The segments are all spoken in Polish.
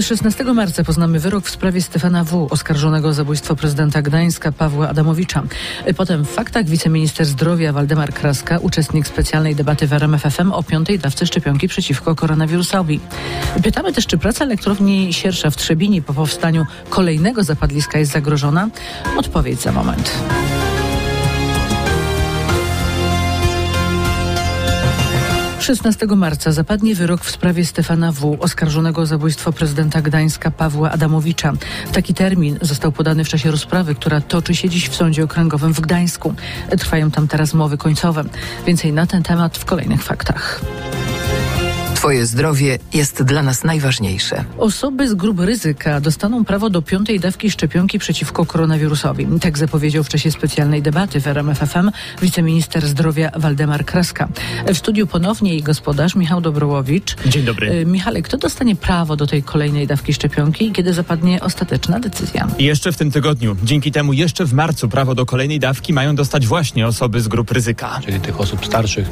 16 marca poznamy wyrok w sprawie Stefana W., oskarżonego o zabójstwo prezydenta Gdańska Pawła Adamowicza. Potem w faktach wiceminister zdrowia Waldemar Kraska, uczestnik specjalnej debaty w RMFFM o piątej dawce szczepionki przeciwko koronawirusowi. Pytamy też, czy praca elektrowni Siersza w Trzebini po powstaniu kolejnego zapadliska jest zagrożona? Odpowiedź za moment. 16 marca zapadnie wyrok w sprawie Stefana W., oskarżonego o zabójstwo prezydenta Gdańska Pawła Adamowicza. Taki termin został podany w czasie rozprawy, która toczy się dziś w Sądzie Okręgowym w Gdańsku. Trwają tam teraz mowy końcowe. Więcej na ten temat w kolejnych faktach. Twoje zdrowie jest dla nas najważniejsze. Osoby z grup ryzyka dostaną prawo do piątej dawki szczepionki przeciwko koronawirusowi. Tak zapowiedział w czasie specjalnej debaty w RMFFM wiceminister zdrowia Waldemar Kraska. W studiu ponownie jej gospodarz Michał Dobrołowicz. Dzień dobry. Y, Michale, kto dostanie prawo do tej kolejnej dawki szczepionki i kiedy zapadnie ostateczna decyzja? Jeszcze w tym tygodniu. Dzięki temu jeszcze w marcu prawo do kolejnej dawki mają dostać właśnie osoby z grup ryzyka. czyli tych osób starszych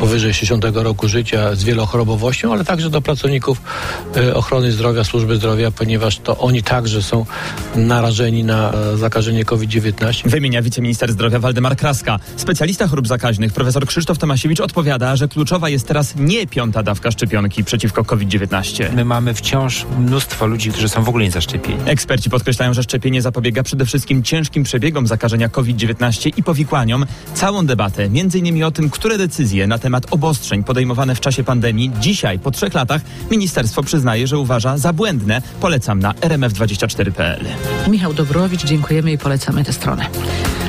powyżej 60 roku życia z wielochorobowością, ale także do pracowników e, ochrony zdrowia, służby zdrowia, ponieważ to oni także są narażeni na e, zakażenie COVID-19. Wymienia wiceminister zdrowia Waldemar Kraska. Specjalista chorób zakaźnych profesor Krzysztof Tomasiewicz odpowiada, że kluczowa jest teraz nie piąta dawka szczepionki przeciwko COVID-19. My mamy wciąż mnóstwo ludzi, którzy są w ogóle niezaszczepieni. Eksperci podkreślają, że szczepienie zapobiega przede wszystkim ciężkim przebiegom zakażenia COVID-19 i powikłaniom. Całą debatę, m.in. o tym, które decyzje na temat obostrzeń podejmowane w czasie pandemii dzisiaj, po trzech latach, ministerstwo przyznaje, że uważa za błędne. Polecam na rmf24.pl. Michał Dobrowicz, dziękujemy i polecamy tę stronę.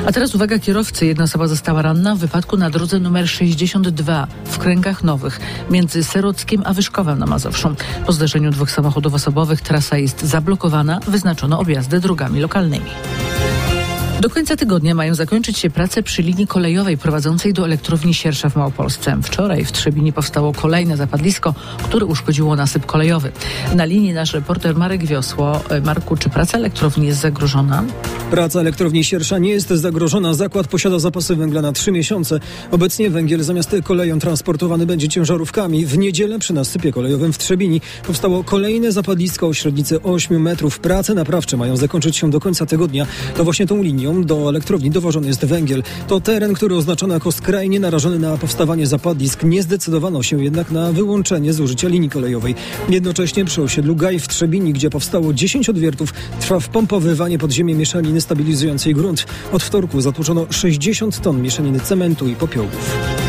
A teraz uwaga kierowcy. Jedna osoba została ranna w wypadku na drodze numer 62 w Kręgach Nowych między Serockiem a Wyszkowem na Mazowszu. Po zdarzeniu dwóch samochodów osobowych trasa jest zablokowana. Wyznaczono objazdy drogami lokalnymi. Do końca tygodnia mają zakończyć się prace przy linii kolejowej prowadzącej do elektrowni Siersza w Małopolsce. Wczoraj w Trzebinie powstało kolejne zapadlisko, które uszkodziło nasyp kolejowy. Na linii nasz reporter Marek Wiosło. E, Marku, czy praca elektrowni jest zagrożona? Praca elektrowni Siersza nie jest zagrożona. Zakład posiada zapasy węgla na trzy miesiące. Obecnie węgiel zamiast koleją transportowany będzie ciężarówkami. W niedzielę przy nasypie kolejowym w Trzebini powstało kolejne zapadlisko o średnicy 8 metrów. Prace naprawcze mają zakończyć się do końca tygodnia. To właśnie tą linią do elektrowni dowożony jest węgiel. To teren, który oznaczony jako skrajnie narażony na powstawanie zapadlisk. Nie zdecydowano się jednak na wyłączenie z użycia linii kolejowej. Jednocześnie przy osiedlu Gaj w Trzebini, gdzie powstało 10 odwiertów, trwa wpompowywanie pod ziemię mieszaniny stabilizującej grunt. Od wtorku zatłoczono 60 ton mieszaniny cementu i popiołów.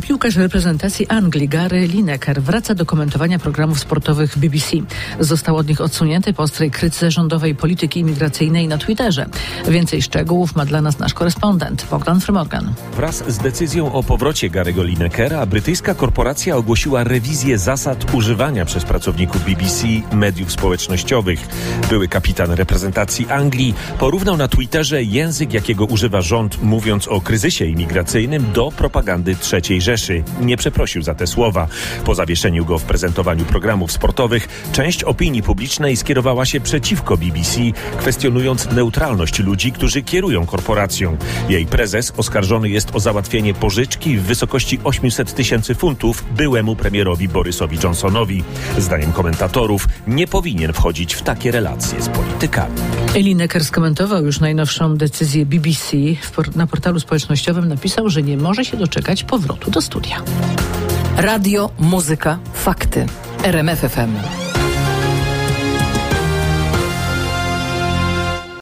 Były piłkarz reprezentacji Anglii Gary Lineker wraca do komentowania programów sportowych BBC. Został od nich odsunięty po ostrej krytyce rządowej polityki imigracyjnej na Twitterze. Więcej szczegółów ma dla nas nasz korespondent Bogdan Frymorgan. Wraz z decyzją o powrocie Gary'ego Linekera, brytyjska korporacja ogłosiła rewizję zasad używania przez pracowników BBC mediów społecznościowych. Były kapitan reprezentacji Anglii porównał na Twitterze język, jakiego używa rząd, mówiąc o kryzysie imigracyjnym, do propagandy III Rzeszy. Nie przeprosił za te słowa. Po zawieszeniu go w prezentowaniu programów sportowych, część opinii publicznej skierowała się przeciwko BBC, kwestionując neutralność ludzi, którzy kierują korporacją. Jej prezes oskarżony jest o załatwienie pożyczki w wysokości 800 tysięcy funtów byłemu premierowi Borysowi Johnsonowi. Zdaniem komentatorów nie powinien wchodzić w takie relacje z politykami. Lineker skomentował już najnowszą decyzję BBC. Na portalu społecznościowym napisał, że nie może się doczekać powrotu studia. Radio, muzyka, fakty. RMFFM.